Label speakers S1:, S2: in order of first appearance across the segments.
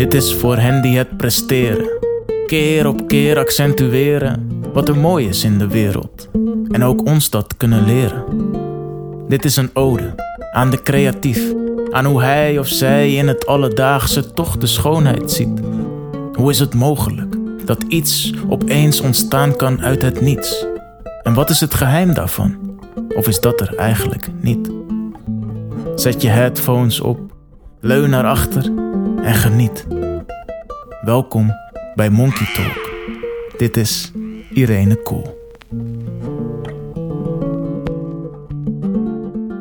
S1: Dit is voor hen die het presteren. Keer op keer accentueren wat er mooi is in de wereld. En ook ons dat kunnen leren. Dit is een ode aan de creatief. Aan hoe hij of zij in het alledaagse toch de schoonheid ziet. Hoe is het mogelijk dat iets opeens ontstaan kan uit het niets? En wat is het geheim daarvan? Of is dat er eigenlijk niet? Zet je headphones op, leun naar achter en geniet. Welkom bij Monkey Talk. Dit is Irene Kool.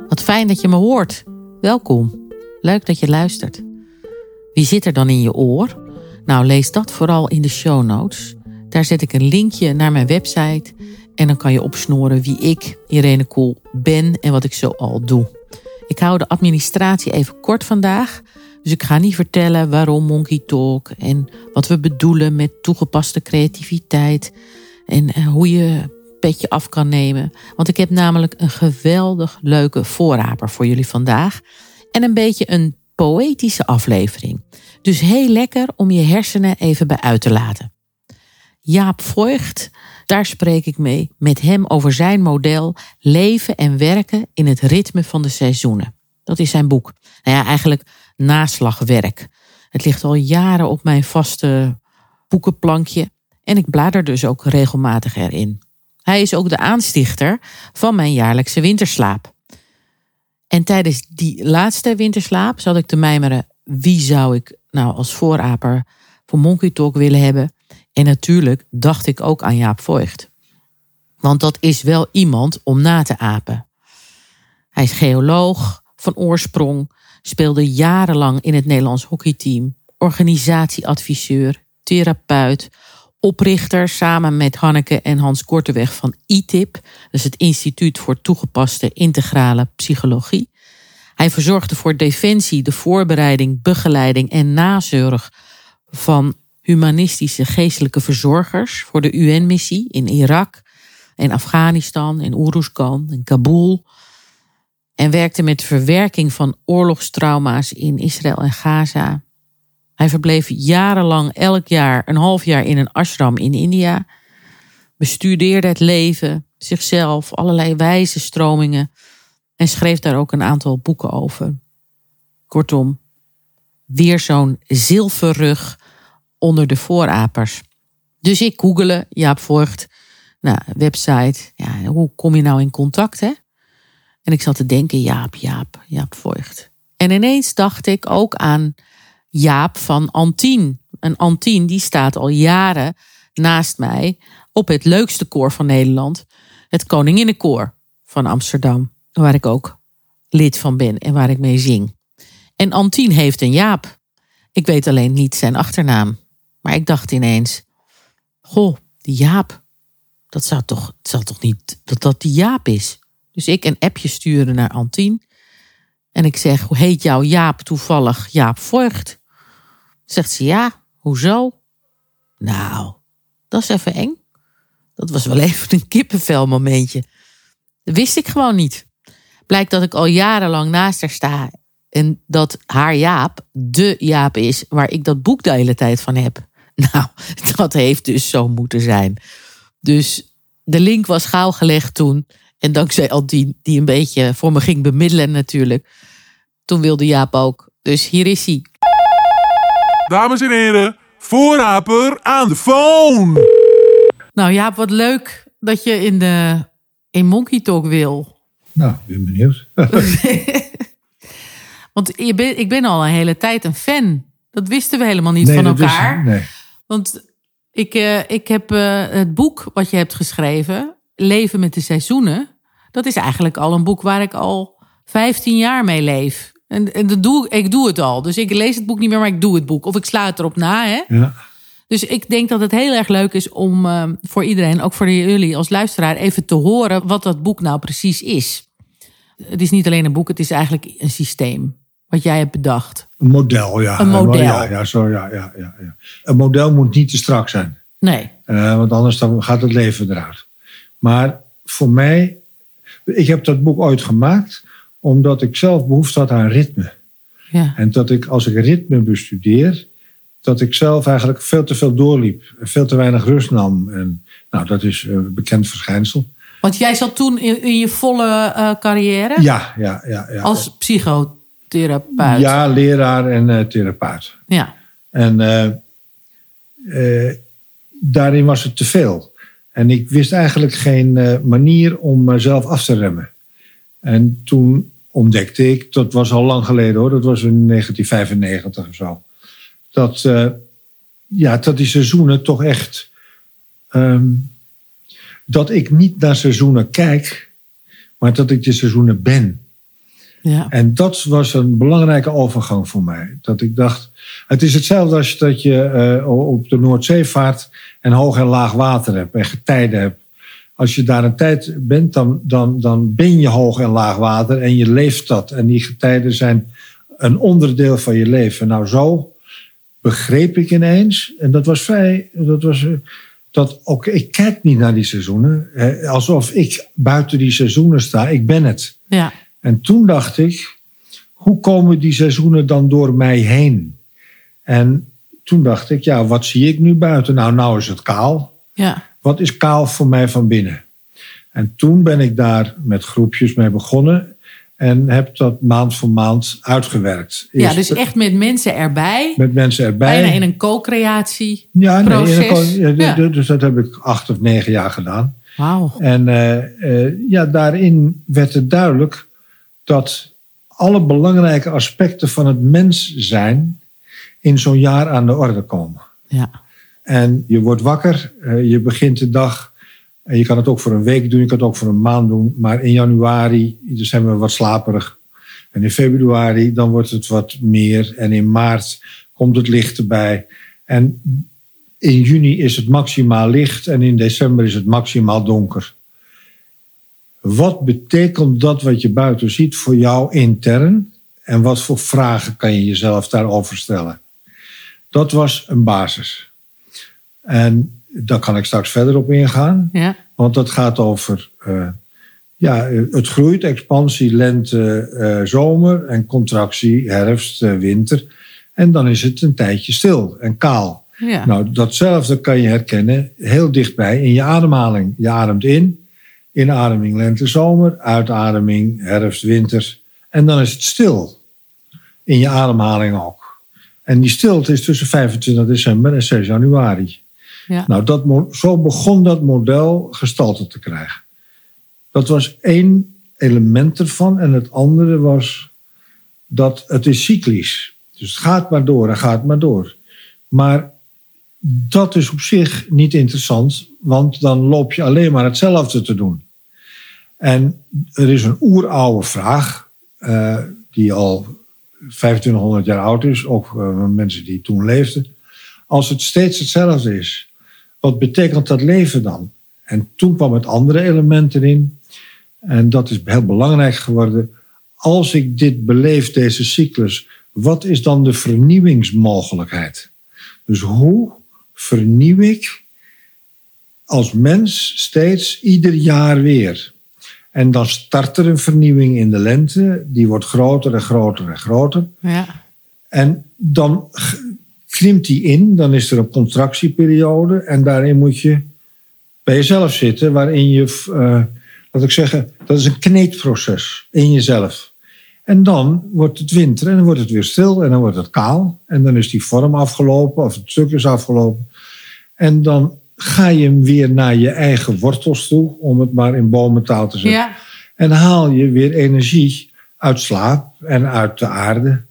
S2: Wat fijn dat je me hoort. Welkom. Leuk dat je luistert. Wie zit er dan in je oor? Nou, lees dat vooral in de show notes. Daar zet ik een linkje naar mijn website en dan kan je opsnoren wie ik, Irene Kool, ben en wat ik zo al doe. Ik hou de administratie even kort vandaag. Dus ik ga niet vertellen waarom Monkey Talk en wat we bedoelen met toegepaste creativiteit en hoe je petje af kan nemen. Want ik heb namelijk een geweldig leuke voorraper voor jullie vandaag. En een beetje een poëtische aflevering. Dus heel lekker om je hersenen even bij uit te laten. Jaap Voigt, daar spreek ik mee met hem over zijn model leven en werken in het ritme van de seizoenen. Dat is zijn boek. Nou ja, eigenlijk naslagwerk. Het ligt al jaren op mijn vaste boekenplankje en ik blader dus ook regelmatig erin. Hij is ook de aanstichter van mijn jaarlijkse winterslaap. En tijdens die laatste winterslaap zat ik te mijmeren: wie zou ik nou als vooraper voor Monkey Talk willen hebben? En natuurlijk dacht ik ook aan Jaap Voigt. Want dat is wel iemand om na te apen. Hij is geoloog van oorsprong, speelde jarenlang in het Nederlands hockeyteam, organisatieadviseur, therapeut, oprichter samen met Hanneke en Hans Korteweg van ITIP, dus het Instituut voor Toegepaste Integrale Psychologie. Hij verzorgde voor Defensie de voorbereiding, begeleiding en nazorg van humanistische geestelijke verzorgers voor de UN-missie in Irak en Afghanistan, in Uruzgan, in Kabul. En werkte met verwerking van oorlogstrauma's in Israël en Gaza. Hij verbleef jarenlang elk jaar een half jaar in een ashram in India. Bestudeerde het leven, zichzelf, allerlei wijze stromingen. En schreef daar ook een aantal boeken over. Kortom, weer zo'n zilverrug onder de voorapers. Dus ik googelde Jaap Voigt, nou, website. Ja, hoe kom je nou in contact, hè? En ik zat te denken, Jaap, Jaap, Jaap Voigt. En ineens dacht ik ook aan Jaap van Antien. En Antien die staat al jaren naast mij op het leukste koor van Nederland. Het Koninginnenkoor van Amsterdam. Waar ik ook lid van ben en waar ik mee zing. En Antien heeft een Jaap. Ik weet alleen niet zijn achternaam. Maar ik dacht ineens, goh, die Jaap. Dat zou toch, het zal toch niet dat dat die Jaap is? Dus ik een appje stuurde naar Antien. En ik zeg, hoe heet jouw Jaap toevallig? Jaap Voigt. Zegt ze, ja, hoezo? Nou, dat is even eng. Dat was wel even een kippenvel momentje. Dat wist ik gewoon niet. Blijkt dat ik al jarenlang naast haar sta. En dat haar Jaap de Jaap is waar ik dat boek de hele tijd van heb. Nou, dat heeft dus zo moeten zijn. Dus de link was gauw gelegd toen. En dankzij Antien, die een beetje voor me ging bemiddelen natuurlijk. Toen wilde Jaap ook. Dus hier is hij.
S3: Dames en heren, voorraper aan de phone.
S2: Nou Jaap, wat leuk dat je in, de, in Monkey Talk wil.
S4: Nou, ik ben benieuwd.
S2: Want je ben, ik ben al een hele tijd een fan. Dat wisten we helemaal niet
S4: Nee,
S2: van
S4: wist
S2: elkaar.
S4: ik- nee.
S2: Want ik, eh, ik heb eh, het boek wat je hebt geschreven, Leven met de Seizoenen. Dat is eigenlijk al een boek waar ik al 15 jaar mee leef. En, en dat doe, ik doe het al. Dus ik lees het boek niet meer, maar ik doe het boek. Of ik sla het erop na. Hè?
S4: Ja.
S2: Dus ik denk dat het heel erg leuk is om eh, voor iedereen, ook voor jullie als luisteraar, even te horen wat dat boek nou precies is. Het is niet alleen een boek, het is eigenlijk een systeem. Wat jij hebt bedacht.
S4: Een model, ja.
S2: Een model.
S4: Ja, ja, zo, ja, ja, ja, ja. Een model moet niet te strak zijn.
S2: Nee.
S4: Eh, want anders dan gaat het leven eruit. Maar voor mij, ik heb dat boek ooit gemaakt omdat ik zelf behoefte had aan ritme.
S2: Ja.
S4: En dat ik als ik ritme bestudeer, dat ik zelf eigenlijk veel te veel doorliep. en Veel te weinig rust nam. En, nou, dat is een bekend verschijnsel.
S2: Want jij zat toen in, in je volle eh, carrière
S4: Ja, ja, ja. ja.
S2: als psychotherapeut.
S4: Ja, leraar en eh, therapeut.
S2: Ja.
S4: En eh, eh, daarin was het te veel. En ik wist eigenlijk geen eh, manier om mezelf af te remmen. En toen ontdekte ik, dat was al lang geleden hoor, dat was in 1995 of zo. Dat, eh, ja, dat die seizoenen toch echt. ehm, dat ik niet naar seizoenen kijk, maar dat ik de seizoenen ben.
S2: Ja.
S4: En dat was een belangrijke overgang voor mij. Dat ik dacht, het is hetzelfde als dat je eh, op de Noordzee vaart en hoog en laag water hebt en getijden hebt. Als je daar een tijd bent, dan, dan, dan ben je hoog en laag water en je leeft dat. En die getijden zijn een onderdeel van je leven. Nou, zo begreep ik ineens, en dat was vrij, dat was, eh, dat ook, ik kijk niet naar die seizoenen, eh, alsof ik buiten die seizoenen sta, ik ben het.
S2: ja.
S4: En toen dacht ik, hoe komen die seizoenen dan door mij heen? En toen dacht ik, ja, wat zie ik nu buiten? Nou, nou is het kaal.
S2: Ja.
S4: Wat is kaal voor mij van binnen? En toen ben ik daar met groepjes mee begonnen en heb dat maand voor maand uitgewerkt.
S2: ja, dus echt met mensen erbij.
S4: met mensen erbij.
S2: Bijna in een co-creatie.
S4: ja, nee,
S2: proces.
S4: in een ja,
S2: Ja.
S4: Dus dat heb ik acht of negen jaar gedaan.
S2: Wauw.
S4: En eh, eh, ja, daarin werd het duidelijk dat alle belangrijke aspecten van het mens zijn in zo'n jaar aan de orde komen.
S2: Ja.
S4: En je wordt wakker, eh, je begint de dag. En je kan het ook voor een week doen, je kan het ook voor een maand doen. Maar in januari dan zijn we wat slaperig. En in februari dan wordt het wat meer. En in maart komt het licht erbij. En in juni is het maximaal licht en in december is het maximaal donker. Wat betekent dat wat je buiten ziet voor jou intern? En wat voor vragen kan je jezelf daarover stellen? Dat was een basis. En daar kan ik straks verder op ingaan.
S2: Ja.
S4: Want dat gaat over eh, ja, het groeit, expansie, lente, eh, zomer en contractie, herfst, eh, winter. En dan is het een tijdje stil en kaal.
S2: Ja.
S4: Nou, datzelfde kan je herkennen heel dichtbij in je ademhaling. Je ademt in, inademing lente, zomer, uitademing herfst, winter. En dan is het stil. In je ademhaling ook. En die stilte is tussen 25 december en 6 januari.
S2: Ja.
S4: Nou, dat, zo begon dat model gestalte te krijgen. Dat was één element ervan. En het andere was dat het is cyclisch. Dus het gaat maar door en gaat maar door. Maar dat is op zich niet interessant, want dan loop je alleen maar hetzelfde te doen. En er is een oeroude vraag, eh, die al 2500 jaar oud is, ook eh, mensen die toen leefden. Als het steeds hetzelfde is, wat betekent dat leven dan? En toen kwam het andere element erin, en dat is heel belangrijk geworden. Als ik dit beleef, deze cyclus, wat is dan de vernieuwingsmogelijkheid? Dus hoe vernieuw ik als mens steeds ieder jaar weer? En dan start er een vernieuwing in de lente, die wordt groter en groter en groter.
S2: Ja.
S4: En dan krimpt die in, dan is er een contractieperiode en daarin moet je bij jezelf zitten, waarin je, laat ik zeggen, dat is een kneedproces in jezelf. En dan wordt het winter en dan wordt het weer stil en dan wordt het kaal en dan is die vorm afgelopen of het stuk is afgelopen. En dan ga je weer naar je eigen wortels toe, om het maar in bomentaal te zeggen.
S2: Ja.
S4: En haal je weer energie uit slaap en uit de aarde.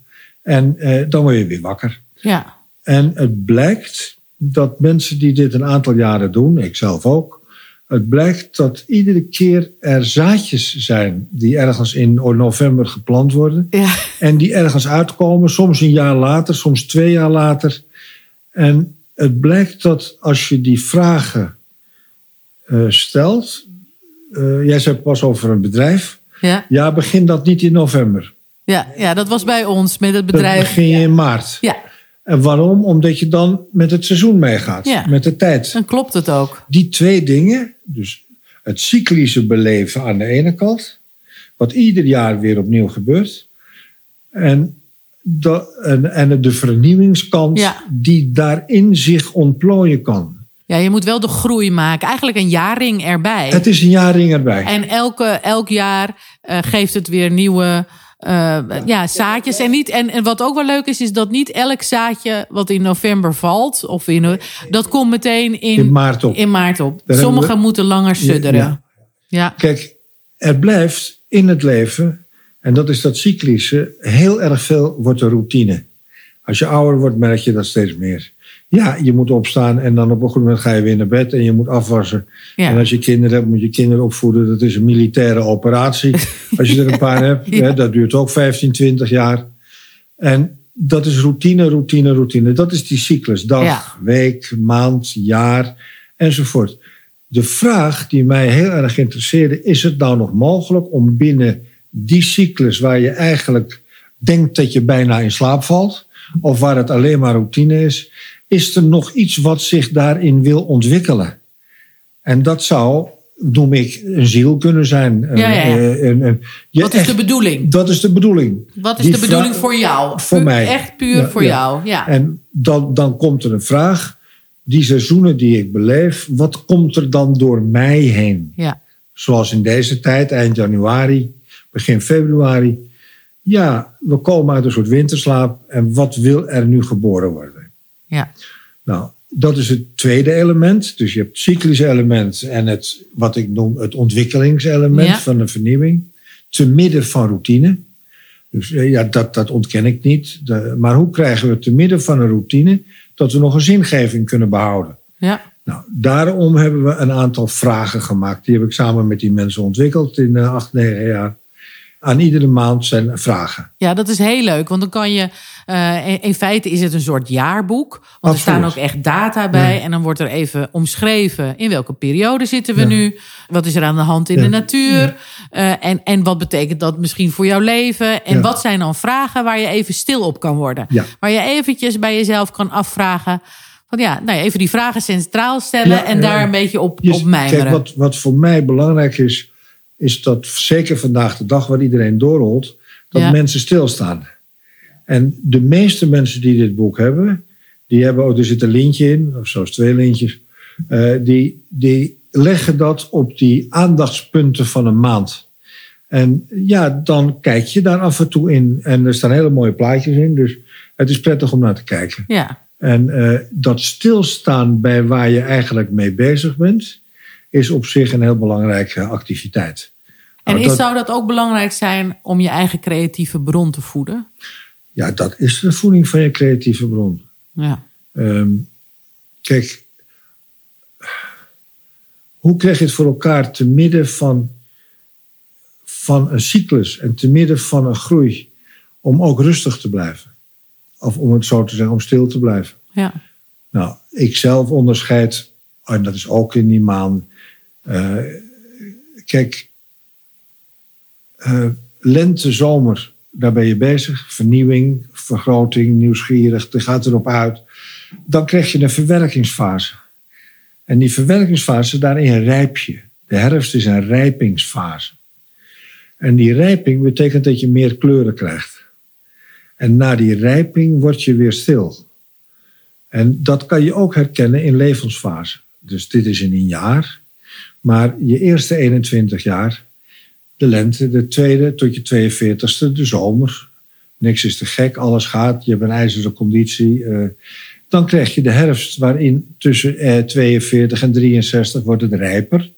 S4: En eh, dan word je weer wakker.
S2: Ja.
S4: En het blijkt dat mensen die dit een aantal jaren doen, ik zelf ook. Het blijkt dat iedere keer er zaadjes zijn die ergens in november geplant worden.
S2: Ja.
S4: En die ergens uitkomen, soms een jaar later, soms twee jaar later. En het blijkt dat als je die vragen eh, stelt. eh, jij zei pas over een bedrijf.
S2: Ja.
S4: Ja, begin dat niet in november.
S2: Ja. ja, dat was bij ons met het
S4: Dat
S2: bedrijf.
S4: begin je in maart.
S2: Ja,
S4: En waarom? Omdat je dan met het seizoen meegaat,
S2: Ja.
S4: met de tijd.
S2: dan klopt het ook.
S4: Die twee dingen, dus het cyclische beleven aan de ene kant, wat ieder jaar weer opnieuw gebeurt, en en, en de vernieuwingskant
S2: Ja.
S4: die daarin zich ontplooien kan.
S2: Ja, je moet wel de groei maken. Eigenlijk een jaarring erbij.
S4: Het is een jaring erbij.
S2: En elke, elk jaar eh, geeft het weer nieuwe eh, ja, zaadjes. En, niet, en, en wat ook wel leuk is, is dat niet elk zaadje wat in november valt, of in, dat komt meteen in,
S4: In maart op.
S2: in maart op.
S4: Daar
S2: Sommige
S4: hebben we-
S2: moeten langer sudderen.
S4: Ja.
S2: Ja.
S4: Kijk, er blijft in het leven, en dat is dat cyclische, heel erg veel wordt de routine. Als je ouder wordt, merk je dat steeds meer. Ja, je moet opstaan en dan op een goed moment ga je weer naar bed en je moet afwassen.
S2: Ja.
S4: En als je kinderen hebt, moet je kinderen opvoeden. Dat is een militaire operatie. Als je er een paar hebt,
S2: Ja.
S4: hè, dat duurt ook 15, 20 jaar. En dat is routine, routine, routine. Dat is die cyclus. Dag,
S2: Ja.
S4: week, maand, jaar enzovoort. De vraag die mij heel erg interesseerde, is het nou nog mogelijk om binnen die cyclus waar je eigenlijk denkt dat je bijna in slaap valt, of waar het alleen maar routine is, is er nog iets wat zich daarin wil ontwikkelen? En dat zou, noem ik, een ziel kunnen zijn. Een-
S2: Ja, ja, ja.
S4: een- een- een- je
S2: Wat is de bedoeling?
S4: Dat is de bedoeling.
S2: Wat is
S4: Die
S2: de bedoeling voor jou?
S4: voor mij.
S2: Echt puur
S4: Ja,
S2: voor jou. Ja.
S4: En dan, dan komt er een vraag. Die seizoenen die ik beleef, wat komt er dan door mij heen?
S2: ja.
S4: Zoals in deze tijd, eind januari, begin februari. Ja, we komen uit een soort winterslaap. En wat wil er nu geboren worden?
S2: Ja.
S4: Nou, dat is het tweede element. Dus je hebt het cyclische element en het, wat ik noem het ontwikkelingselement
S2: Ja.
S4: van de vernieuwing. Te midden van routine. Dus eh, ja, dat, dat ontken ik niet. De- maar hoe krijgen we te midden van een routine dat we nog een zingeving kunnen behouden?
S2: Ja.
S4: Nou, daarom hebben we een aantal vragen gemaakt. Die heb ik samen met die mensen ontwikkeld in eh, acht, negen jaar. Aan iedere maand zijn vragen.
S2: Ja, dat is heel leuk. Want dan kan je. eh, in- in feite is het een soort jaarboek. Want er staan ook echt data bij. En dan wordt er even omschreven. in welke periode zitten we
S4: Ja.
S2: nu? Wat is er aan de hand in
S4: Ja.
S2: de natuur? Eh, en, en wat betekent dat misschien voor jouw leven? En wat zijn dan vragen waar je even stil op kan worden? Waar je eventjes bij jezelf kan afvragen. Van ja, nou even die vragen centraal stellen. En daar een beetje op,
S4: Je-
S2: op mijmeren.
S4: Kijk, wat, wat voor mij belangrijk is, is dat zeker vandaag de dag waar iedereen doorrolt, dat
S2: Ja.
S4: mensen stilstaan. En de meeste mensen die dit boek hebben, die hebben, oh, er zit een lintje in, of zelfs twee lintjes, eh, die, die leggen dat op die aandachtspunten van een maand. En ja, dan kijk je daar af en toe in. En er staan hele mooie plaatjes in, dus het is prettig om naar te kijken.
S2: Ja,
S4: En eh, dat stilstaan bij waar je eigenlijk mee bezig bent, is op zich een heel belangrijke activiteit.
S2: en
S4: Nou,
S2: is,
S4: dat,
S2: zou dat ook belangrijk zijn om je eigen creatieve bron te voeden?
S4: Ja, dat is de voeding van je creatieve bron.
S2: Ja.
S4: Ehm, kijk, hoe krijg je het voor elkaar te midden van, van een cyclus en te midden van een groei, om ook rustig te blijven? Of om het zo te zeggen, om stil te blijven.
S2: Ja.
S4: Nou, ik zelf onderscheid, en dat is ook in die maan. Eh, kijk, eh, lente, zomer, daar ben je bezig. Vernieuwing, vergroting, nieuwsgierig, gaat erop uit. Dan krijg je een verwerkingsfase. En die verwerkingsfase, daarin rijp je. De herfst is een rijpingsfase. En die rijping betekent dat je meer kleuren krijgt. En na die rijping word je weer stil. En dat kan je ook herkennen in levensfase. Dus dit is in een jaar. Maar je eerste 21 jaar, de lente, de tweede tot je 42ste, de zomer. Niks is te gek, alles gaat, je hebt een ijzeren conditie. eh. dan krijg je de herfst, waarin tussen eh, 42 en 63 wordt het rijper.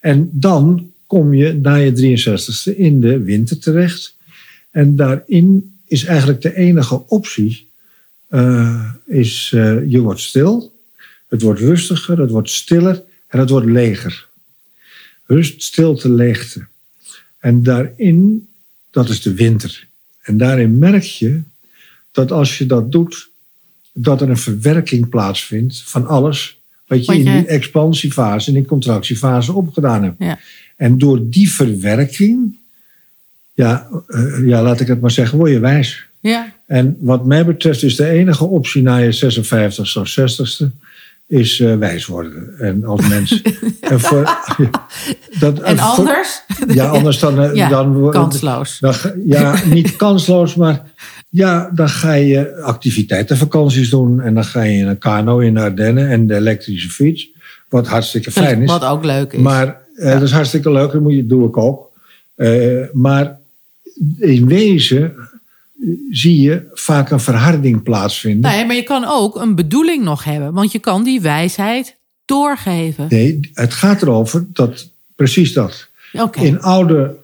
S4: En dan kom je na je 63ste in de winter terecht. En daarin is eigenlijk de enige optie eh, is eh, je wordt stil, het wordt rustiger, het wordt stiller en het wordt leger. Rust, stilte, leegte. En daarin, dat is de winter. En daarin merk je dat als je dat doet, dat er een verwerking plaatsvindt van alles wat je
S2: Wat
S4: in die expansiefase en in contractiefase opgedaan hebt.
S2: Ja.
S4: En door die verwerking, ja, eh, ja, laat ik het maar zeggen, word je wijs.
S2: Ja.
S4: En wat mij betreft is de enige optie na je 56 of 60ste is eh, wijs worden. En als mens. en voor, dat,
S2: En
S4: voor-
S2: anders?
S4: ja, anders dan. eh,
S2: Ja,
S4: dan
S2: kansloos.
S4: dan ja, niet kansloos, maar Ja, dan ga je activiteitenvakanties doen. En dan ga je in een kano in de Ardennen en de elektrische fiets. Wat hartstikke fijn is.
S2: Wat ook leuk is.
S4: Maar eh, dat is hartstikke leuk, dat moet je, doe ik ook. Maar in wezen zie je vaak een verharding plaatsvinden.
S2: nee, maar je kan ook een bedoeling nog hebben. Want je kan die wijsheid doorgeven.
S4: Nee, het gaat erover dat precies dat. In oude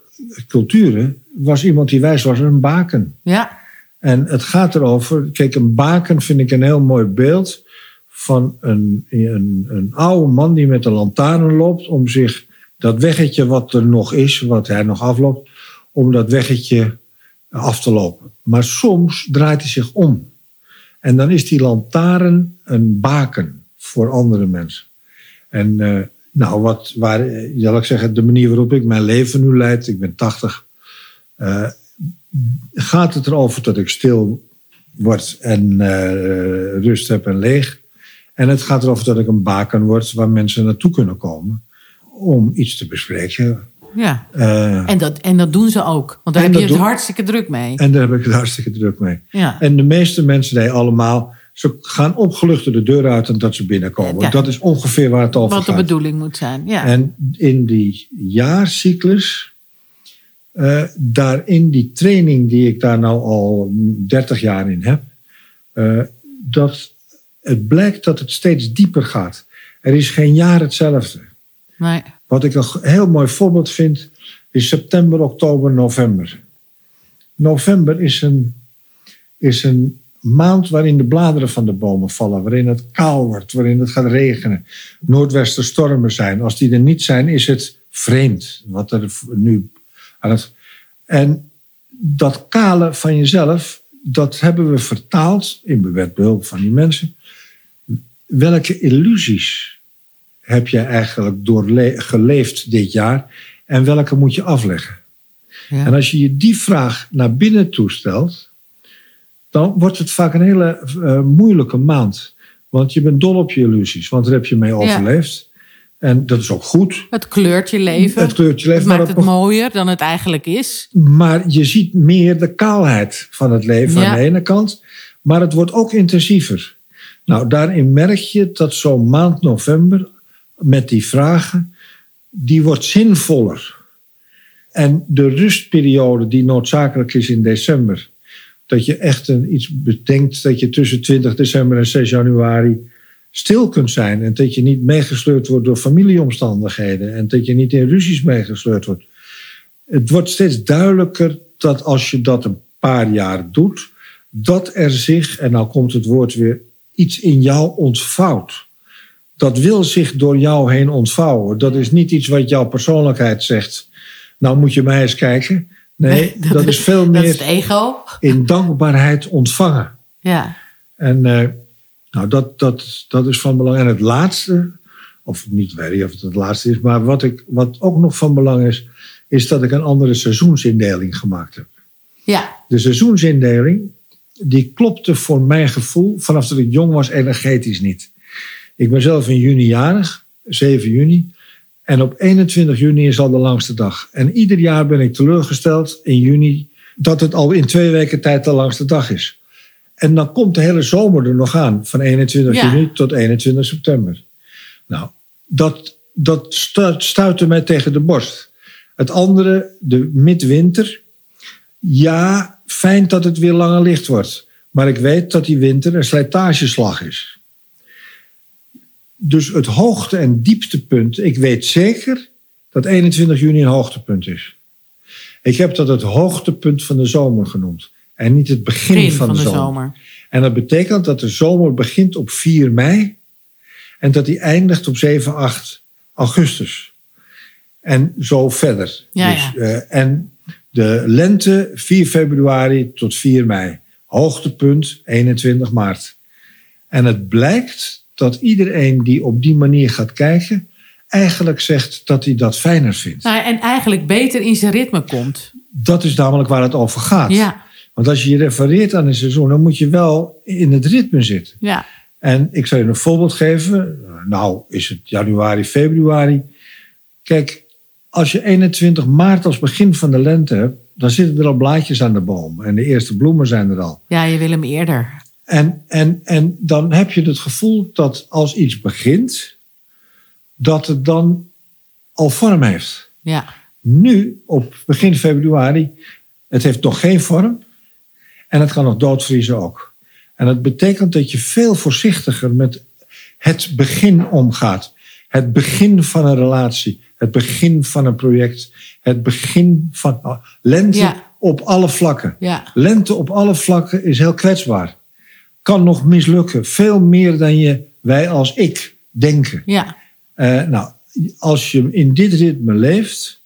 S4: culturen was iemand die wijs was een baken.
S2: Ja.
S4: En het gaat erover, kijk, een baken vind ik een heel mooi beeld van een, een, een oude man die met een lantaarn loopt om zich dat weggetje wat er nog is, wat hij nog afloopt, om dat weggetje af te lopen. Maar soms draait hij zich om. En dan is die lantaarn een baken voor andere mensen. En eh, nou, wat, waar, eh, zal ik zeggen, de manier waarop ik mijn leven nu leid, ik ben 80, eh, gaat het erover dat ik stil word en rust heb en leeg. En het gaat erover dat ik een baken word waar mensen naartoe kunnen komen om iets te bespreken.
S2: Ja.
S4: Eh,
S2: En, dat, en dat doen ze ook. Want daar heb je het hartstikke druk mee.
S4: en daar heb ik het hartstikke druk mee.
S2: Ja.
S4: En de meeste mensen, nee, allemaal, ze gaan opgeluchter de deur uit en dat ze binnenkomen.
S2: Ja.
S4: Dat is ongeveer waar het over
S2: Wat de
S4: gaat.
S2: bedoeling moet zijn. Ja.
S4: En in die jaarcyclus, eh daar in die training die ik daar nou al 30 jaar in heb, eh, dat het blijkt dat het steeds dieper gaat. Er is geen jaar hetzelfde.
S2: nee.
S4: Wat ik een heel mooi voorbeeld vind, is september, oktober, november. November is een, is een maand waarin de bladeren van de bomen vallen, waarin het kaal wordt, waarin het gaat regenen, noordwesterstormen zijn. Als die er niet zijn, is het vreemd wat er nu aan. En dat kale van jezelf, dat hebben we vertaald in met behulp van die mensen. Welke illusies heb je eigenlijk doorle- geleefd dit jaar en welke moet je afleggen?
S2: Ja.
S4: En als je je die vraag naar binnen toestelt, dan wordt het vaak een hele eh, moeilijke maand. Want je bent dol op je illusies, want daar heb je mee overleefd. En dat is ook goed.
S2: Het kleurt je leven.
S4: Het kleurt je leven,
S2: Het maakt het
S4: nog-
S2: mooier dan het eigenlijk is.
S4: Maar je ziet meer de kaalheid van het leven
S2: Ja.
S4: aan de ene kant. Maar het wordt ook intensiever. Nou, daarin merk je dat zo'n maand november met die vragen, die wordt zinvoller. En de rustperiode die noodzakelijk is in december, dat je echt een, iets bedenkt dat je tussen 20 december en 6 januari stil kunt zijn. En dat je niet meegesleurd wordt door familieomstandigheden. En dat je niet in ruzies meegesleurd wordt. Het wordt steeds duidelijker dat als je dat een paar jaar doet, dat er zich, en nou komt het woord weer, iets in jou ontvouwt. Dat wil zich door jou heen ontvouwen. Dat is niet iets wat jouw persoonlijkheid zegt. Nou moet je mij eens kijken. Nee, dat, is veel
S2: Dat
S4: meer
S2: is ego.
S4: in dankbaarheid ontvangen.
S2: Ja.
S4: En eh, nou, dat, dat, dat is van belang. En het laatste, of niet weet ik of het het laatste is, maar wat, ik, wat ook nog van belang is, is dat ik een andere seizoensindeling gemaakt heb.
S2: Ja.
S4: De seizoensindeling, die klopte voor mijn gevoel vanaf dat ik jong was energetisch niet. Ik ben zelf in juni jarig, 7 juni. En op 21 juni is al de langste dag. En ieder jaar ben ik teleurgesteld in juni dat het al in twee weken tijd de langste dag is. En dan komt de hele zomer er nog aan, van 21
S2: Ja.
S4: juni tot 21 september. Nou, dat, dat stu- stuitte mij tegen de borst. Het andere, de midwinter. Ja, fijn dat het weer langer licht wordt. Maar ik weet dat die winter een slijtageslag is. Dus het hoogte- en dieptepunt. Ik weet zeker dat 21 juni een hoogtepunt is. Ik heb dat het hoogtepunt van de zomer genoemd. En niet het begin,
S2: Begin
S4: van, de, zomer.
S2: zomer.
S4: En dat betekent dat de zomer begint op 4 mei. En dat die eindigt op 7, 8 augustus. En zo verder.
S2: Ja,
S4: dus,
S2: ja.
S4: eh, en de lente 4 februari tot 4 mei. Hoogtepunt 21 maart. En het blijkt dat iedereen die op die manier gaat kijken, eigenlijk zegt dat hij dat fijner vindt.
S2: Nou, en eigenlijk beter in zijn ritme komt.
S4: Dat is namelijk waar het over gaat.
S2: Ja.
S4: Want als je je refereert aan een seizoen, dan moet je wel in het ritme zitten.
S2: Ja.
S4: En ik zal je een voorbeeld geven. Nou, is het januari, februari. Kijk, als je 21 maart als begin van de lente hebt, dan zitten er al blaadjes aan de boom. En de eerste bloemen zijn er al.
S2: Ja, je wil hem eerder.
S4: En, en, en dan heb je het gevoel dat als iets begint, dat het dan al vorm heeft.
S2: Ja,
S4: Nu, op begin februari, het heeft nog geen vorm. En het kan nog doodvriezen ook. En dat betekent dat je veel voorzichtiger met het begin omgaat. Het begin van een relatie. Het begin van een project. Het begin van oh, lente
S2: Ja.
S4: op alle vlakken.
S2: ja,
S4: Lente op alle vlakken is heel kwetsbaar. Kan nog mislukken. Veel meer dan je, wij als ik denken.
S2: ja.
S4: Eh, nou, als je in dit ritme leeft,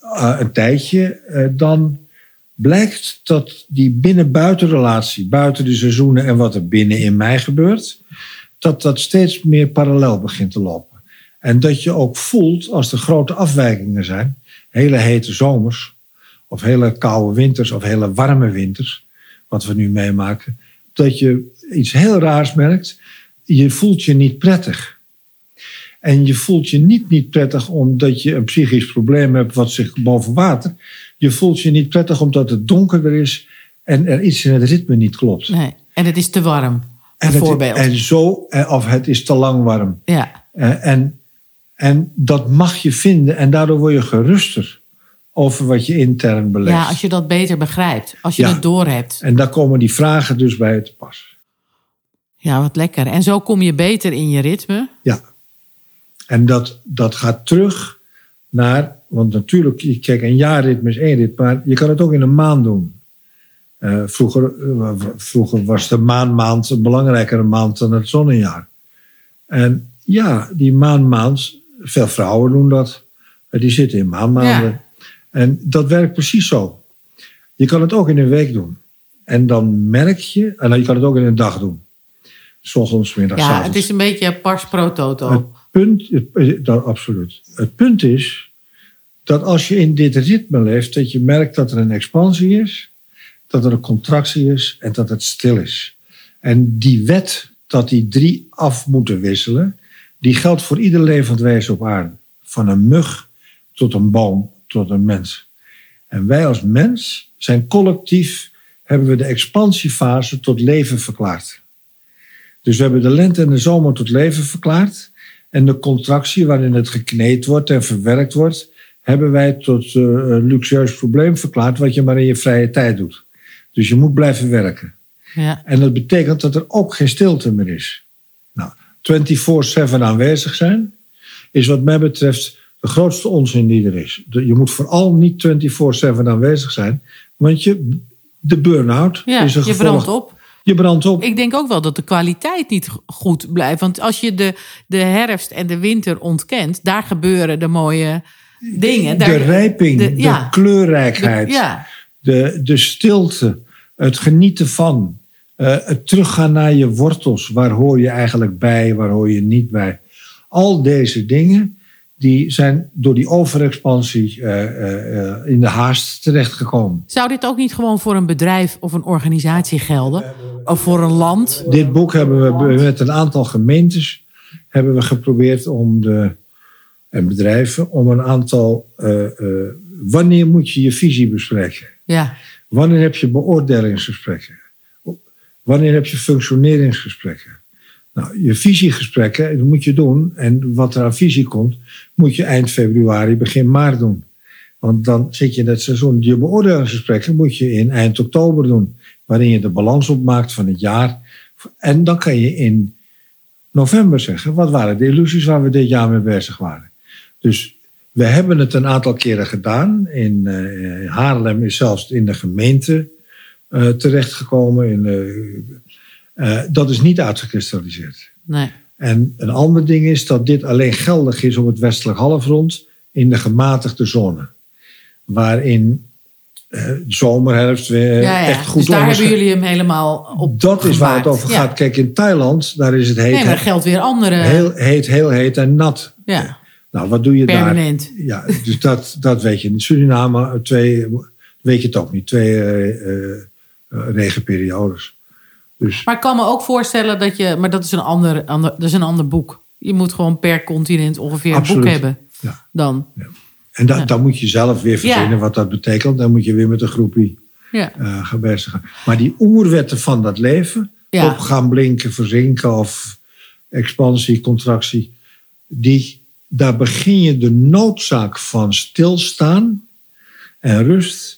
S4: eh, een tijdje, eh, dan blijkt dat die binnen-buiten relatie, buiten de seizoenen en wat er binnen in mij gebeurt, dat dat steeds meer parallel begint te lopen. En dat je ook voelt als er grote afwijkingen zijn, hele hete zomers, of hele koude winters, of hele warme winters, wat we nu meemaken, dat je iets heel raars merkt. Je voelt je niet prettig. En je voelt je niet niet prettig omdat je een psychisch probleem hebt wat zich boven water. Je voelt je niet prettig omdat het donkerder is en er iets in het ritme niet klopt.
S2: Nee. En het is te warm,
S4: En, het,
S2: bijvoorbeeld.
S4: en zo, eh, of het is te lang warm.
S2: ja,
S4: Eh, En, en dat mag je vinden en daardoor word je geruster over wat je intern beleeft.
S2: ja, als je dat beter begrijpt. Als je
S4: Ja.
S2: het doorhebt.
S4: En daar komen die vragen dus bij te pas.
S2: Ja, wat lekker. En zo kom je beter in je ritme.
S4: Ja. En dat, dat gaat terug naar, want natuurlijk, kijk, een jaarritme is één ritme, maar je kan het ook in een maand doen. Eh, vroeger, eh, vroeger was de maanmaand een belangrijkere maand dan het zonnejaar. En ja, die maanmaand, veel vrouwen doen dat. Eh, Die zitten in maanmaanden.
S2: Ja.
S4: En dat werkt precies zo. Je kan het ook in een week doen. En dan merk je, en je kan het ook in een dag doen. 's ochtends, middags,
S2: Ja,
S4: avonds.
S2: het is een beetje pars pro toto.
S4: Het punt, het- dat, absoluut. Het punt is dat als je in dit ritme leeft, dat je merkt dat er een expansie is, dat er een contractie is en dat het stil is. En die wet dat die drie af moeten wisselen, die geldt voor ieder levend wezen op aarde. Van een mug tot een boom tot een mens. En wij als mens zijn collectief, hebben we de expansiefase tot leven verklaard. Dus we hebben de lente en de zomer tot leven verklaard. En de contractie waarin het gekneed wordt en verwerkt wordt, hebben wij tot eh, een luxueus probleem verklaard, wat je maar in je vrije tijd doet. Dus je moet blijven werken.
S2: Ja.
S4: En dat betekent dat er ook geen stilte meer is. Nou, 24-7 aanwezig zijn is wat mij betreft de grootste onzin die er is. Je moet vooral niet 24-7 aanwezig zijn, want je, de burn-out
S2: Ja,
S4: is een
S2: je
S4: gevolg.
S2: brandt op.
S4: Je brandt op.
S2: Ik denk ook wel dat de kwaliteit niet goed blijft. Want als je de, de herfst en de winter ontkent, daar gebeuren de mooie dingen.
S4: de rijping, de,
S2: ja,
S4: kleurrijkheid,
S2: de- ja,
S4: de, de stilte, het genieten van, eh, het teruggaan naar je wortels. Waar hoor je eigenlijk bij, waar hoor je niet bij? Al deze dingen die zijn door die overexpansie eh, in de haast terechtgekomen.
S2: Zou dit ook niet gewoon voor een bedrijf of een organisatie gelden? Of voor een land?
S4: Dit boek hebben we met een aantal gemeentes hebben we geprobeerd om de en bedrijven om een aantal. wanneer moet je je visie bespreken?
S2: Ja,
S4: Wanneer heb je beoordelingsgesprekken? Wanneer heb je functioneringsgesprekken? Nou, je visiegesprekken, dat moet je doen. En wat er aan visie komt, moet je eind februari, begin maart doen. Want dan zit je in het seizoen. Je beoordelingsgesprekken moet je in eind oktober doen. Waarin je de balans opmaakt van het jaar. En dan kan je in november zeggen, wat waren de illusies waar we dit jaar mee bezig waren. Dus we hebben het een aantal keren gedaan. In eh, Haarlem is zelfs in de gemeente eh, terechtgekomen. In, eh, eh, dat is niet uitgekristalliseerd.
S2: nee.
S4: En een ander ding is dat dit alleen geldig is op het westelijk halfrond in de gematigde zone. Waarin eh, zomer, herfst weer
S2: Ja, ja.
S4: echt goed
S2: dus daar hebben jullie hem helemaal op
S4: Dat is waar het over
S2: Ja.
S4: gaat. Kijk, in Thailand, daar is het heet,
S2: Nee, maar geldt weer andere.
S4: heel, heet, heel heet en nat.
S2: ja,
S4: Nou, wat doe je daar?
S2: permanent.
S4: Ja, dus dat, dat weet je. In Suriname twee, weet je het ook niet. Twee eh, regenperiodes. Dus
S2: Maar ik kan me ook voorstellen dat je... Maar dat is een ander, ander, dat is een ander boek. Je moet gewoon per continent ongeveer een boek hebben.
S4: Ja.
S2: Dan.
S4: En
S2: Ja.
S4: dan moet je zelf weer verzinnen wat dat betekent. Dan moet je weer met een groepie
S2: Ja.
S4: eh gaan bezigen. Maar die oerwetten van dat leven, op gaan blinken, verzinken of expansie, contractie, die, daar begin je de noodzaak van stilstaan en rust,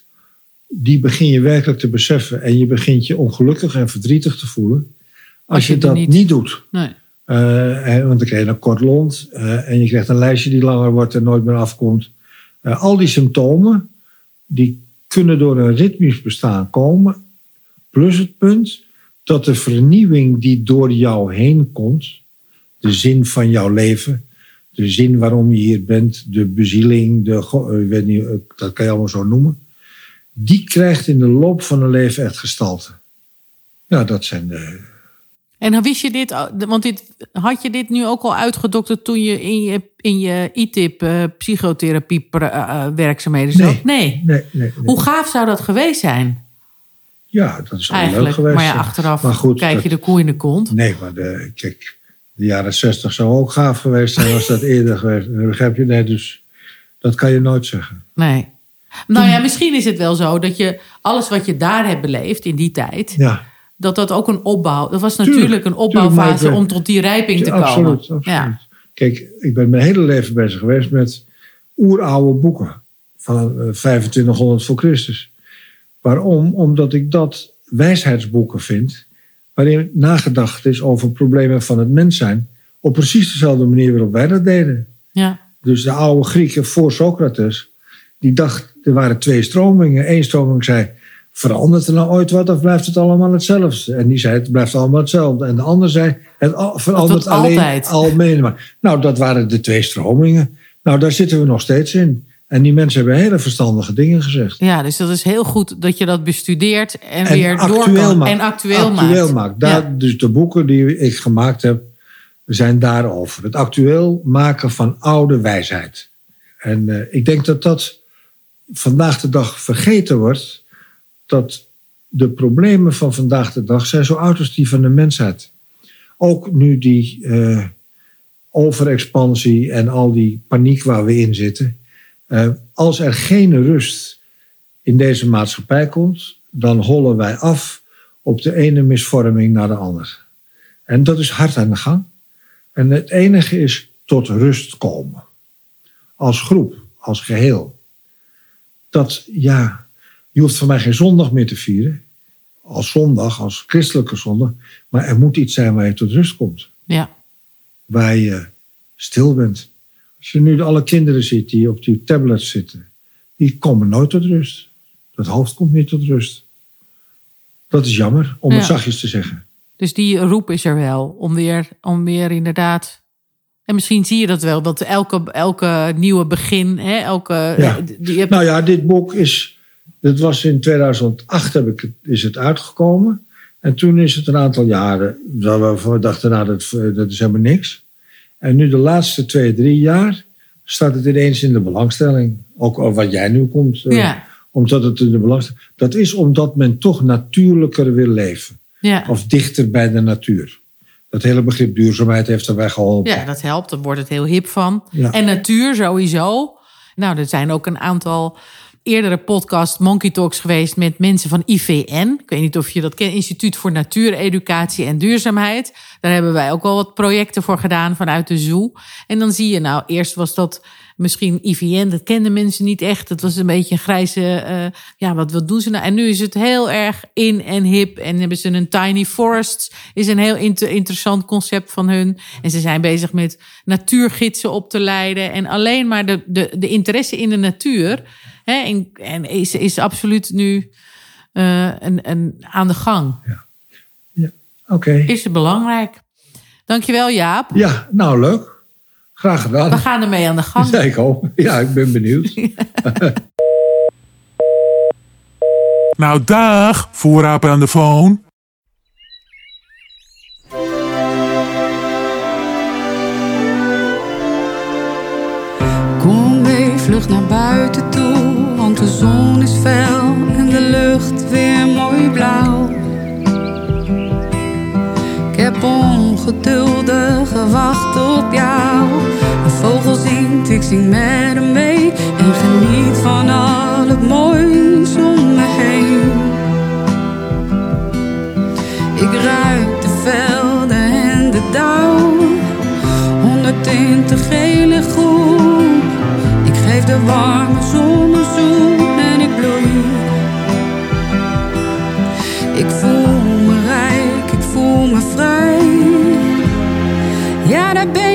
S4: die begin je werkelijk te beseffen. En je begint je ongelukkig en verdrietig te voelen als,
S2: Als je
S4: dat
S2: niet-
S4: niet, doet.
S2: Nee.
S4: Eh, want dan krijg je een kort lont eh, en je krijgt een lijstje die langer wordt en nooit meer afkomt. Eh, al die symptomen, die kunnen door een ritmisch bestaan komen. Plus het punt dat de vernieuwing die door jou heen komt, de zin van jouw leven, de zin waarom je hier bent, de bezieling, de, ik weet niet, dat kan je allemaal zo noemen, die krijgt in de loop van een leven echt gestalte. Ja, dat zijn de,
S2: En wist je dit, want dit, had je dit nu ook al uitgedokterd toen je in je, in je ITIP eh, psychotherapie eh, eh, werkzaamheden zat?
S4: Nee.
S2: nee.
S4: nee, nee.
S2: Hoe gaaf zou dat geweest zijn?
S4: Ja, dat is wel leuk geweest.
S2: Maar ja, achteraf
S4: Maar goed,
S2: kijk
S4: dat-
S2: je de koe in de kont.
S4: Nee, maar de, kijk, de jaren zestig zou ook gaaf geweest zijn als dat eerder geweest. Begrijp je? Nee, dus dat kan je nooit zeggen.
S2: Nee. Nou ja, misschien is het wel zo dat je alles wat je daar hebt beleefd in die tijd,
S4: Ja,
S2: dat dat ook een opbouw, dat was
S4: Tuurlijk,
S2: natuurlijk een
S4: tuurlijk,
S2: opbouwfase om tot die rijping te komen.
S4: absoluut.
S2: Ja.
S4: Kijk, ik ben mijn hele leven bezig geweest met oeroude boeken van eh, 2500 voor Christus. Waarom? Omdat ik dat wijsheidsboeken vind, waarin nagedacht is over problemen van het mens zijn, op precies dezelfde manier waarop wij dat deden.
S2: Ja.
S4: Dus de oude Grieken voor Socrates, die dacht, er waren twee stromingen. Eén stroming zei, verandert er nou ooit wat of blijft het allemaal hetzelfde? En die zei, het blijft allemaal hetzelfde. En de ander zei, het verandert alleen
S2: altijd.
S4: algemeen maar. Nou, dat waren de twee stromingen. Nou, daar zitten we nog steeds in. En die mensen hebben hele verstandige dingen gezegd.
S2: ja, dus dat is heel goed dat je dat bestudeert en,
S4: En
S2: weer door
S4: actueel
S2: kan
S4: maakt.
S2: en actueel,
S4: Actueel
S2: maakt.
S4: maakt. Daar,
S2: Ja.
S4: Dus de boeken die ik gemaakt heb, zijn daarover. Het actueel maken van oude wijsheid. En eh, ik denk dat dat vandaag de dag vergeten wordt. Dat de problemen van vandaag de dag zijn zo oud als die van de mensheid. Ook nu die eh, overexpansie en al die paniek waar we in zitten. Eh, als er geen rust in deze maatschappij komt, dan hollen wij af op de ene misvorming naar de ander. En dat is hard aan de gang. En het enige is tot rust komen. Als groep, als geheel. Dat, ja, je hoeft van mij geen zondag meer te vieren. Als zondag, als christelijke zondag. Maar er moet iets zijn waar je tot rust komt.
S2: Ja.
S4: Waar je stil bent. Als je nu alle kinderen ziet die op die tablets zitten. Die komen nooit tot rust. Dat hoofd komt niet tot rust. Dat is jammer, om het zachtjes te zeggen.
S2: Dus die roep is er wel om weer, om weer inderdaad. En misschien zie je dat wel, dat elke, elke nieuwe begin, hè, elke.
S4: Ja.
S2: Die, hebt-
S4: Nou ja, dit boek is. Dat was in 2008 heb ik is het uitgekomen. En toen is het een aantal jaren. We dachten, nou, dat, dat is helemaal niks. En nu de laatste twee, drie jaar. staat het ineens in de belangstelling. Ook wat jij nu komt. eh,
S2: ja,
S4: Omdat het in de belangstelling. Dat is omdat men toch natuurlijker wil leven.
S2: ja.
S4: Of dichter bij de natuur. Dat hele begrip duurzaamheid heeft erbij geholpen.
S2: ja, dat helpt. Dan wordt het heel hip van.
S4: Ja.
S2: En natuur sowieso. Nou, er zijn ook een aantal eerdere podcast Monkey Talks geweest met mensen van IVN. Ik weet niet of je dat kent, Instituut voor Natuureducatie en Duurzaamheid. Daar hebben wij ook wel wat projecten voor gedaan vanuit de zoo. En dan zie je nou, eerst was dat misschien IVN, dat kenden mensen niet echt. Het was een beetje een grijze, eh, ja, wat, wat doen ze nou? En nu is het heel erg in en hip. En hebben ze een Tiny Forests, is een heel inter- interessant concept van hun. En ze zijn bezig met natuurgidsen op te leiden. En alleen maar de, de, de interesse in de natuur. Hè, en, en is, is absoluut nu eh, een, een, aan de gang.
S4: Oké.
S2: Is het belangrijk. Dankjewel Jaap.
S4: Ja, nou leuk. Graag gedaan.
S2: We gaan ermee aan de gang.
S4: Ja, ik. Ja, ik ben benieuwd.
S3: Nou, dag, voorraper aan de phone.
S5: Kom mee, vlug naar buiten toe, want de zon is fel en de lucht weer mooi blauw. Ik heb ongeduldig gewacht op jou. Een vogel zingt, ik zing met hem mee. En geniet van al het moois om me heen. Ik ruik de velden en de dauw, honderd tinten geel en groen. Ik geef de warme zon Ja, daar ben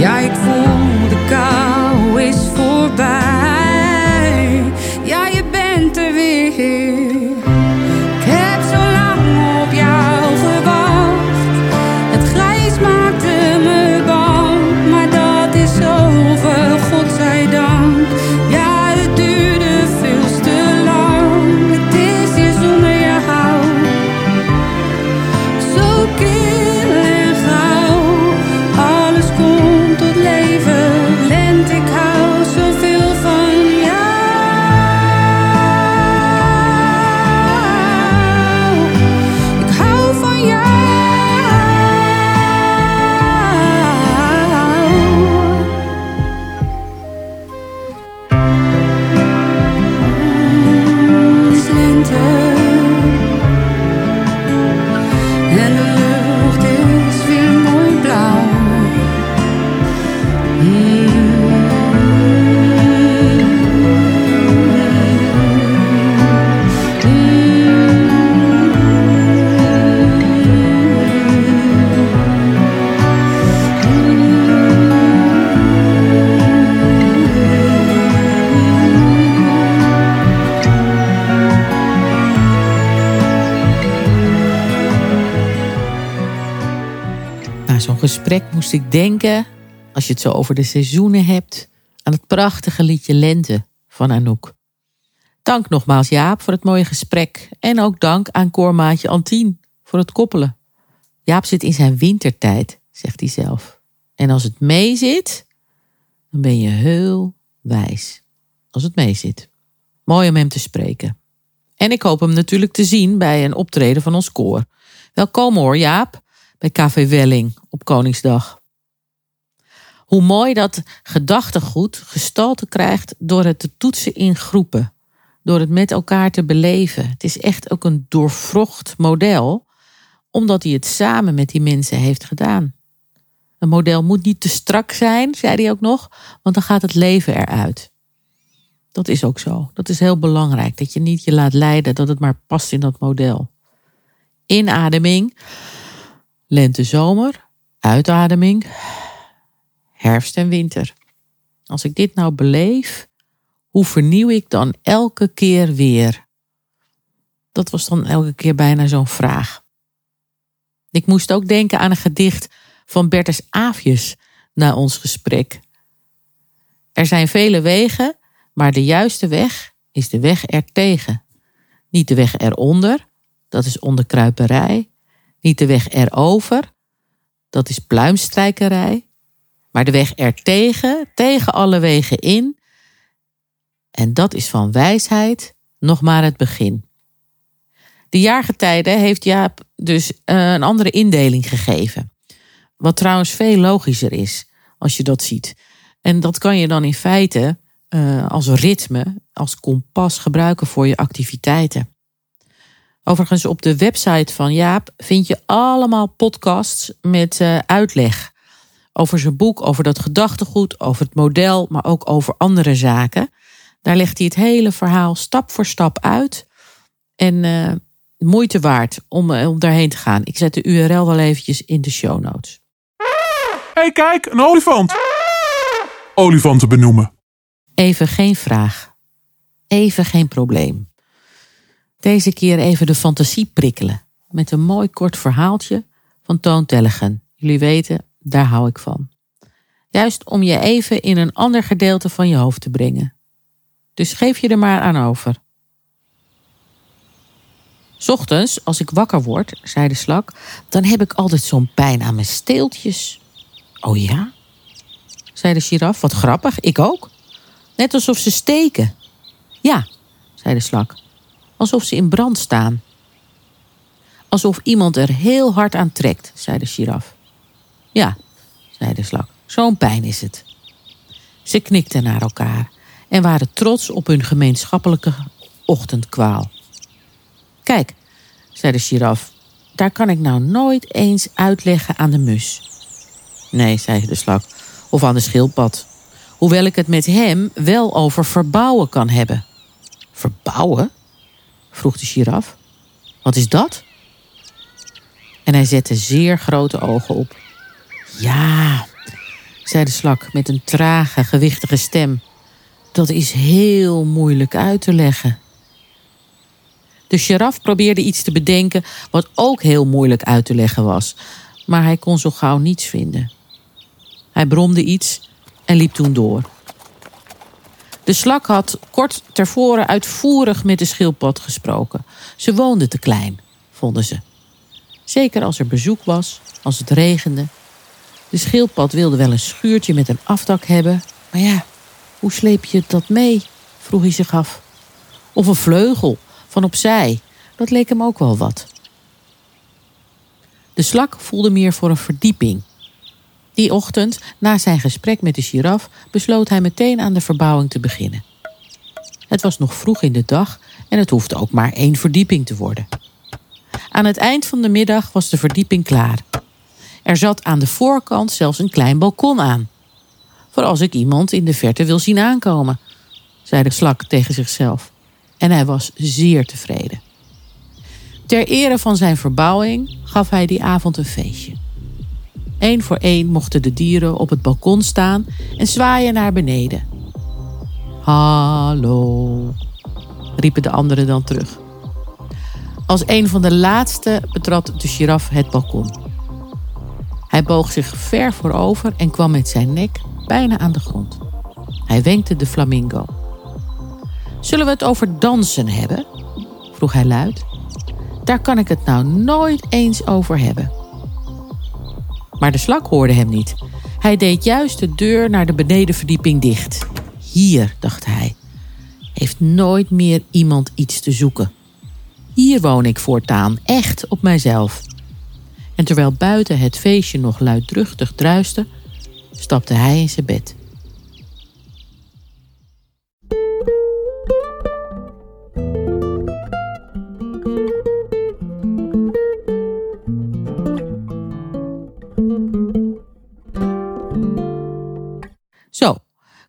S5: Ja, ik voel de kou is voorbij. Ja, je bent er weer.
S2: Gesprek moest ik denken, als je het zo over de seizoenen hebt, aan het prachtige liedje Lente van Anouk. Dank nogmaals Jaap voor het mooie gesprek en ook dank aan koormaatje Antien voor het koppelen. Jaap zit in zijn wintertijd, zegt hij zelf. En als het meezit, dan ben je heel wijs. Als het meezit. Mooi om hem te spreken. En ik hoop hem natuurlijk te zien bij een optreden van ons koor. Welkom hoor, Jaap, bij KV Welling op Koningsdag. Hoe mooi dat gedachtegoed gestalte krijgt door het te toetsen in groepen. Door het met elkaar te beleven. Het is echt ook een doorvrocht model, omdat hij het samen met die mensen heeft gedaan. Een model moet niet te strak zijn, zei hij ook nog, want dan gaat het leven eruit. Dat is ook zo. Dat is heel belangrijk. Dat je niet je laat leiden, dat het maar past in dat model. Inademing, lente, zomer, uitademing, herfst en winter. Als ik dit nou beleef, hoe vernieuw ik dan elke keer weer? Dat was dan elke keer bijna zo'n vraag. Ik moest ook denken aan een gedicht van Bertus Aafjes na ons gesprek. Er zijn vele wegen, maar de juiste weg is de weg ertegen. Niet de weg eronder, dat is onderkruiperij. Niet de weg erover, dat is pluimstrijkerij. Maar de weg ertegen, tegen alle wegen in. En dat is van wijsheid nog maar het begin. De jaargetijden heeft Jaap dus eh, een andere indeling gegeven. Wat trouwens veel logischer is. als je dat ziet. En dat kan je dan in feite uh, als ritme, als kompas gebruiken voor je activiteiten. Overigens, op de website van Jaap vind je allemaal podcasts met uh, uitleg over zijn boek, over dat gedachtegoed, over het model, maar ook over andere zaken. Daar legt hij het hele verhaal stap voor stap uit. En uh, moeite waard om, om daarheen te gaan. Ik zet de URL wel eventjes in de show notes.
S3: Hey, kijk, een olifant. Olifanten benoemen.
S2: Even geen vraag. Even geen probleem. Deze keer even de fantasie prikkelen. Met een mooi kort verhaaltje van Toon Tellegen. Jullie weten, daar hou ik van. Juist om je even in een ander gedeelte van je hoofd te brengen. Dus geef je er maar aan over. Ochtends, als ik wakker word, zei de slak, dan heb ik altijd zo'n pijn aan mijn steeltjes. Oh ja? zei de giraf. Wat grappig, ik ook. Net alsof ze steken. Ja, zei de slak. Alsof ze in brand staan. Alsof iemand er heel hard aan trekt, zei de giraf. Ja, zei de slak. Zo'n pijn is het. Ze knikten naar elkaar en waren trots op hun gemeenschappelijke ochtendkwaal. Kijk, zei de giraf, daar kan ik nou nooit eens uitleggen aan de mus. Nee, zei de slak, of aan de schildpad. Hoewel ik het met hem wel over verbouwen kan hebben. Verbouwen? Vroeg de giraf. Wat is dat? En hij zette zeer grote ogen op. Ja, zei de slak met een trage, gewichtige stem. Dat is heel moeilijk uit te leggen. De giraf probeerde iets te bedenken wat ook heel moeilijk uit te leggen was, maar hij kon zo gauw niets vinden. Hij bromde iets en liep toen door. De slak had kort tevoren uitvoerig met de schildpad gesproken. Ze woonde te klein, vonden ze. Zeker als er bezoek was, als het regende. De schildpad wilde wel een schuurtje met een afdak hebben. Maar ja, hoe sleep je dat mee? vroeg hij zich af. Of een vleugel van opzij, dat leek hem ook wel wat. De slak voelde meer voor een verdieping die ochtend, na zijn gesprek met de giraf, besloot hij meteen aan de verbouwing te beginnen. Het was nog vroeg in de dag en het hoefde ook maar één verdieping te worden. Aan het eind van de middag was de verdieping klaar. Er zat aan de voorkant zelfs een klein balkon aan. Voor als ik iemand in de verte wil zien aankomen, zei de slak tegen zichzelf. En hij was zeer tevreden. Ter ere van zijn verbouwing gaf hij die avond een feestje. Eén voor één mochten de dieren op het balkon staan en zwaaien naar beneden. Hallo, riepen de anderen dan terug. Als een van de laatste betrad de giraf het balkon. Hij boog zich ver voorover en kwam met zijn nek bijna aan de grond. Hij wenkte de flamingo. Zullen we het over dansen hebben? vroeg hij luid. Daar kan ik het nou nooit eens over hebben. Maar de slak hoorde hem niet. Hij deed juist de deur naar de benedenverdieping dicht. Hier, dacht hij, heeft nooit meer iemand iets te zoeken. Hier woon ik voortaan, echt op mijzelf. En terwijl buiten het feestje nog luidruchtig druiste, stapte hij in zijn bed.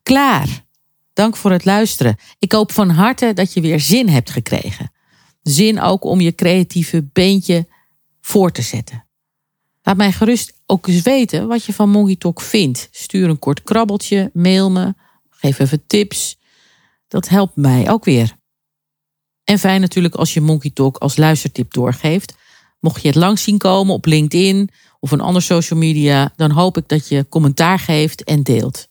S2: Klaar. Dank voor het luisteren. Ik hoop van harte dat je weer zin hebt gekregen. Zin ook om je creatieve beentje voor te zetten. Laat mij gerust ook eens weten wat je van Monkey Talk vindt. Stuur een kort krabbeltje, mail me, geef even tips. Dat helpt mij ook weer. En fijn natuurlijk als je Monkey Talk als luistertip doorgeeft. Mocht je het langs zien komen op LinkedIn of een ander social media, dan hoop ik dat je commentaar geeft en deelt.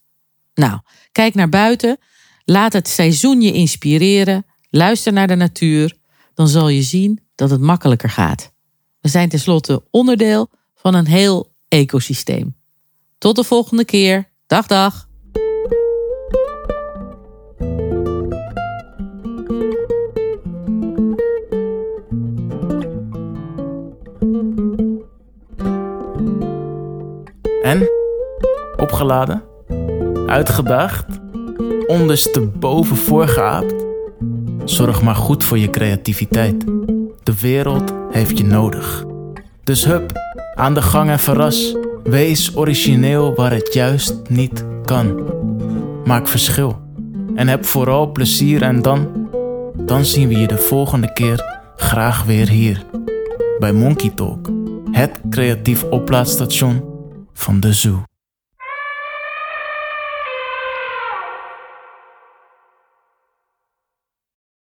S2: Nou, kijk naar buiten. Laat het seizoen je inspireren. Luister naar de natuur. Dan zal je zien dat het makkelijker gaat. We zijn tenslotte onderdeel van een heel ecosysteem. Tot de volgende keer. Dag, dag.
S1: En? Opgelet Uitgedaagd? Ondersteboven voorgeaapt? Zorg maar goed voor je creativiteit. De wereld heeft je nodig. Dus hup, aan de gang en verras. Wees origineel waar het juist niet kan. Maak verschil. En heb vooral plezier en dan, dan zien we je de volgende keer graag weer hier. Bij Monkey Talk, het creatief oplaadstation van de Zoo.